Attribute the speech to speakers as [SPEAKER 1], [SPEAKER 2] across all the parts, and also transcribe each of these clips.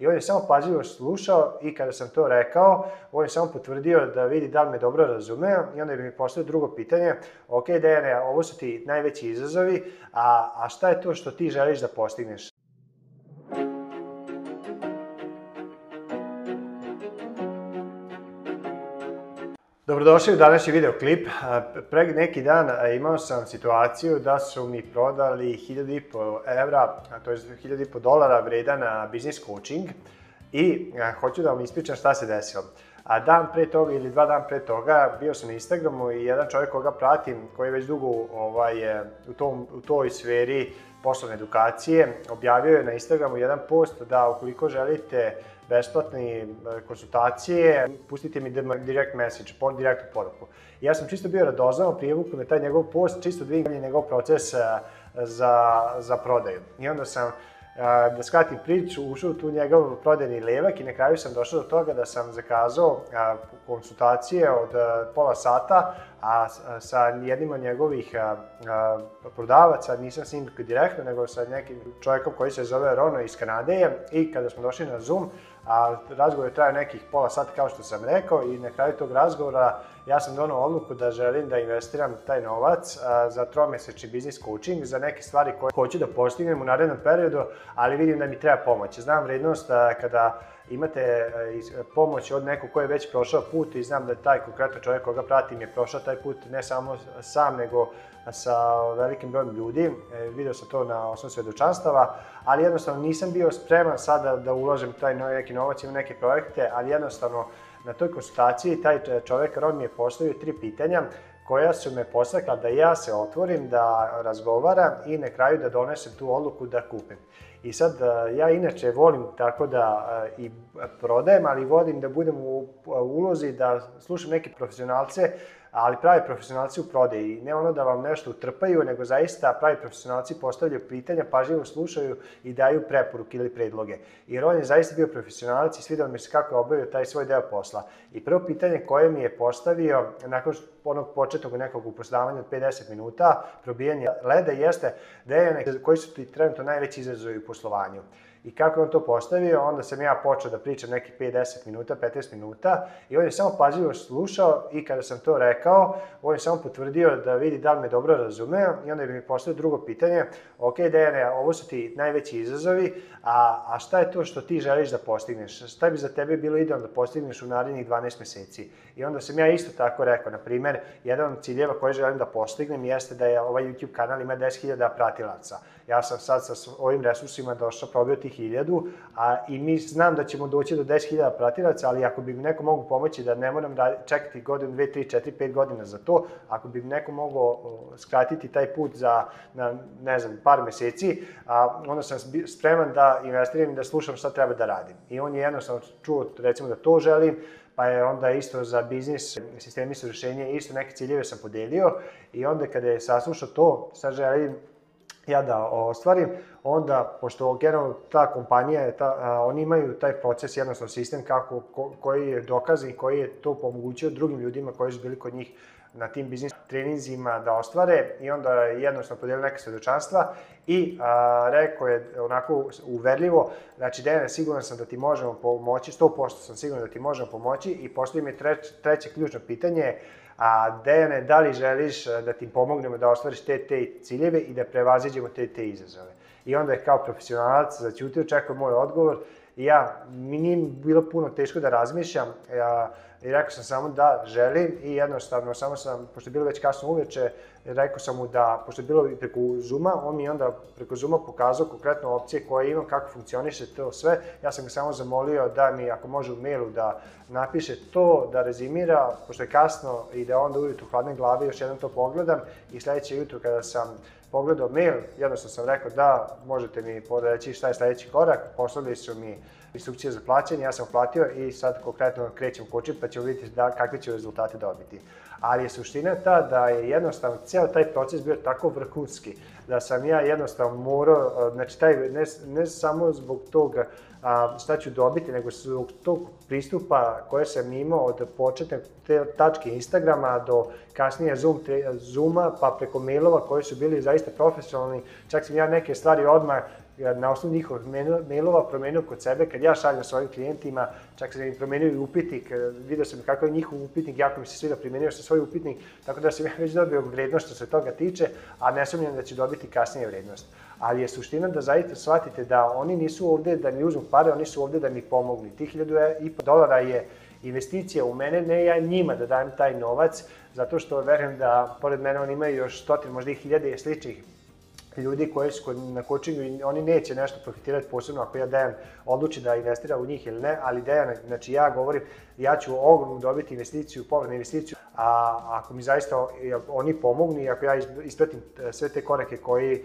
[SPEAKER 1] i on je samo pažljivo slušao i kada sam to rekao, on je samo potvrdio da vidi da li me dobro razume i onda bi mi postavio drugo pitanje, ok Dejane, ovo su ti najveći izazovi, a, a šta je to što ti želiš da postigneš? Dobrodošli u današnji videoklip. Pre neki dan imao sam situaciju da su mi prodali 1000,5 evra, to je 1000,5 dolara vredan biznis coaching i hoću da vam ispričam šta se desilo. A dan pre toga ili dva dan pre toga bio sam na Instagramu i jedan čovjek koga pratim, koji je već dugo ovaj, u, tom, u toj sferi poslovne edukacije, objavio je na Instagramu jedan post da ukoliko želite besplatne e, konsultacije, pustite mi direct message, pod direktnu poruku. ja sam čisto bio radozvan, privukao kome taj njegov post, čisto da vidim njegov proces e, za, za prodaju. I onda sam e, da skratim priču, ušao tu njegov prodajni levak i na kraju sam došao do toga da sam zakazao konsultacije od pola sata, a sa jednim od njegovih prodavaca, nisam s njim direktno, nego sa nekim čovjekom koji se zove Rono iz Kanadeje i kada smo došli na Zoom, a razgovor je trajao nekih pola sata kao što sam rekao i na kraju tog razgovora ja sam donao odluku da želim da investiram taj novac a, za tromesečni biznis coaching, za neke stvari koje hoću da postignem u narednom periodu, ali vidim da mi treba pomoć. Znam vrednost a, kada imate e, e, pomoć od nekog ko je već prošao put i znam da je taj konkretno čovjek koga pratim je prošao taj put ne samo sam nego sa velikim brojem ljudi, e, video sam to na osnovu svedočanstava, ali jednostavno nisam bio spreman sada da uložim taj neki novac, imam neke projekte, ali jednostavno na toj konsultaciji taj čovjek, on mi je postavio tri pitanja koja su me postakla da ja se otvorim, da razgovaram i na kraju da donesem tu odluku da kupim. I sad, e, ja inače volim tako da e, i prodajem, ali volim da budem u ulozi da slušam neke profesionalce ali pravi profesionalci u prodaji, ne ono da vam nešto utrpaju, nego zaista pravi profesionalci postavljaju pitanja, pažljivo slušaju i daju preporuke ili predloge. Jer on je zaista bio profesionalac i svidao mi se kako je obavio taj svoj deo posla. I prvo pitanje koje mi je postavio, nakon onog početnog nekog upoznavanja od 50 minuta, probijanje leda, jeste, Dejane, da koji su ti trenutno najveći izazovi u poslovanju? I kako je on to postavio, onda sam ja počeo da pričam neki 5-10 minuta, 15 minuta i on je samo pažljivo slušao i kada sam to rekao, on je samo potvrdio da vidi da li me dobro razume i onda je mi postavio drugo pitanje, ok Dejane, ovo su ti najveći izazovi, a, a šta je to što ti želiš da postigneš? Šta bi za tebe bilo idealno da postigneš u narednih 12 meseci? I onda sam ja isto tako rekao, na primer, jedan od ciljeva koje želim da postignem jeste da je ovaj YouTube kanal ima 10.000 pratilaca. Ja sam sad sa ovim resursima došao, probio tih hiljadu, a i mi znam da ćemo doći do 10.000 pratilaca, ali ako bi mi neko mogu pomoći da ne moram čekati godinu, dve, tri, četiri, pet godina za to, ako bi mi neko mogao skratiti taj put za, na, ne znam, par meseci, a, onda sam spreman da investiram i da slušam šta treba da radim. I on je jednostavno čuo, recimo, da to želim, pa je onda isto za biznis, sistemi su rešenje, isto neke ciljeve sam podelio i onda kada je saslušao to, sad želim ja da ostvarim, onda, pošto generalno ta kompanija, je ta, a, oni imaju taj proces, jednostavno sistem kako, ko, koji je dokaz i koji je to pomogućio drugim ljudima koji su bili kod njih na tim biznis treninzima da ostvare i onda jednostavno podelio neke svedočanstva i a, rekao je onako uverljivo, znači Dejane, siguran sam da ti možemo pomoći, 100% sam siguran da ti možemo pomoći i postoji mi treć, treće ključno pitanje, A, Dejane, da li želiš e, da ti pomognemo da ostvariš te, te ciljeve i da prevaziđemo te, te izazove? I onda je kao profesionalac zaćutio, čekao moj odgovor, I ja, mi nije bilo puno teško da razmišljam, ja, I rekao sam samo da želim i jednostavno samo sam, pošto je bilo već kasno uveče, rekao sam mu da, pošto je bilo i preko Zuma, on mi je onda preko Zuma pokazao konkretno opcije koje imam, kako funkcioniše to sve. Ja sam ga samo zamolio da mi, ako može u mailu, da napiše to, da rezimira, pošto je kasno i da onda u hladne glave još jednom to pogledam i sledeće jutro kada sam pogledao mail, jednostavno sam rekao da možete mi poreći šta je sledeći korak, poslali su mi instrukcije za plaćanje, ja sam platio i sad konkretno krećem u pa ćemo vidjeti da, kakve će rezultate dobiti. Ali je suština ta da je jednostavno ceo taj proces bio tako vrhunski da sam ja jednostavno morao, e, znači taj, ne, ne samo zbog toga a, šta ću dobiti, nego zbog tog pristupa koje sam imao od početne te tačke Instagrama do kasnije Zoom, te, Zooma, pa preko mailova koji su bili zaista profesionalni, čak sam ja neke stvari odmah na osnovu njihovih mailova promenio kod sebe, kad ja šaljem svojim klijentima, čak sam im promenio i upitnik, e, vidio sam kako je njihov upitnik, jako mi se svi da primenio sam svoj upitnik, tako da sam ja već dobio vrednost što se toga tiče, a ne sumnjam da ću dobiti kasnije vrednost. Ali je suština da zaista shvatite da oni nisu ovde da mi uzmu pare, oni su ovde da mi pomognu. Tih 1000 e, dolara je investicija u mene, ne ja njima da dajem taj novac, zato što verujem da pored mene oni imaju još stotin, možda i hiljade sličnih Dakle, ljudi koji su na coachingu i oni neće nešto profitirati posebno ako ja Dejan odluči da investira u njih ili ne, ali Dejan, znači ja govorim, ja ću ogromnu dobiti investiciju, povrat investiciju, a ako mi zaista oni pomognu i ako ja ispratim e, sve te korake koji, e,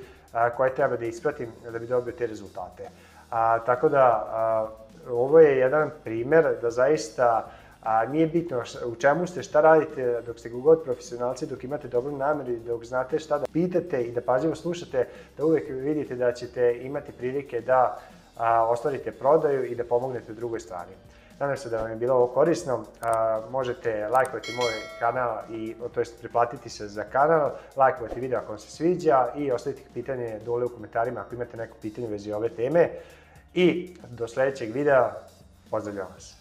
[SPEAKER 1] koje treba da ispratim da bi dobio te rezultate. A, tako da, a, ovo je jedan primer da zaista A nije bitno u čemu ste, šta radite, dok ste god profesionalci, dok imate dobru nameru i dok znate šta da pitate i da pažljivo slušate, da uvek vidite da ćete imati prilike da a, ostvarite prodaju i da pomognete drugoj strani. Nadam se da vam je bilo ovo korisno. A, možete lajkovati moj kanal, i, to jest priplatiti se za kanal, lajkovati video ako vam se sviđa i ostaviti pitanje dole u komentarima ako imate neko pitanje u vezi ove teme. I do sledećeg videa, pozdravljam vas!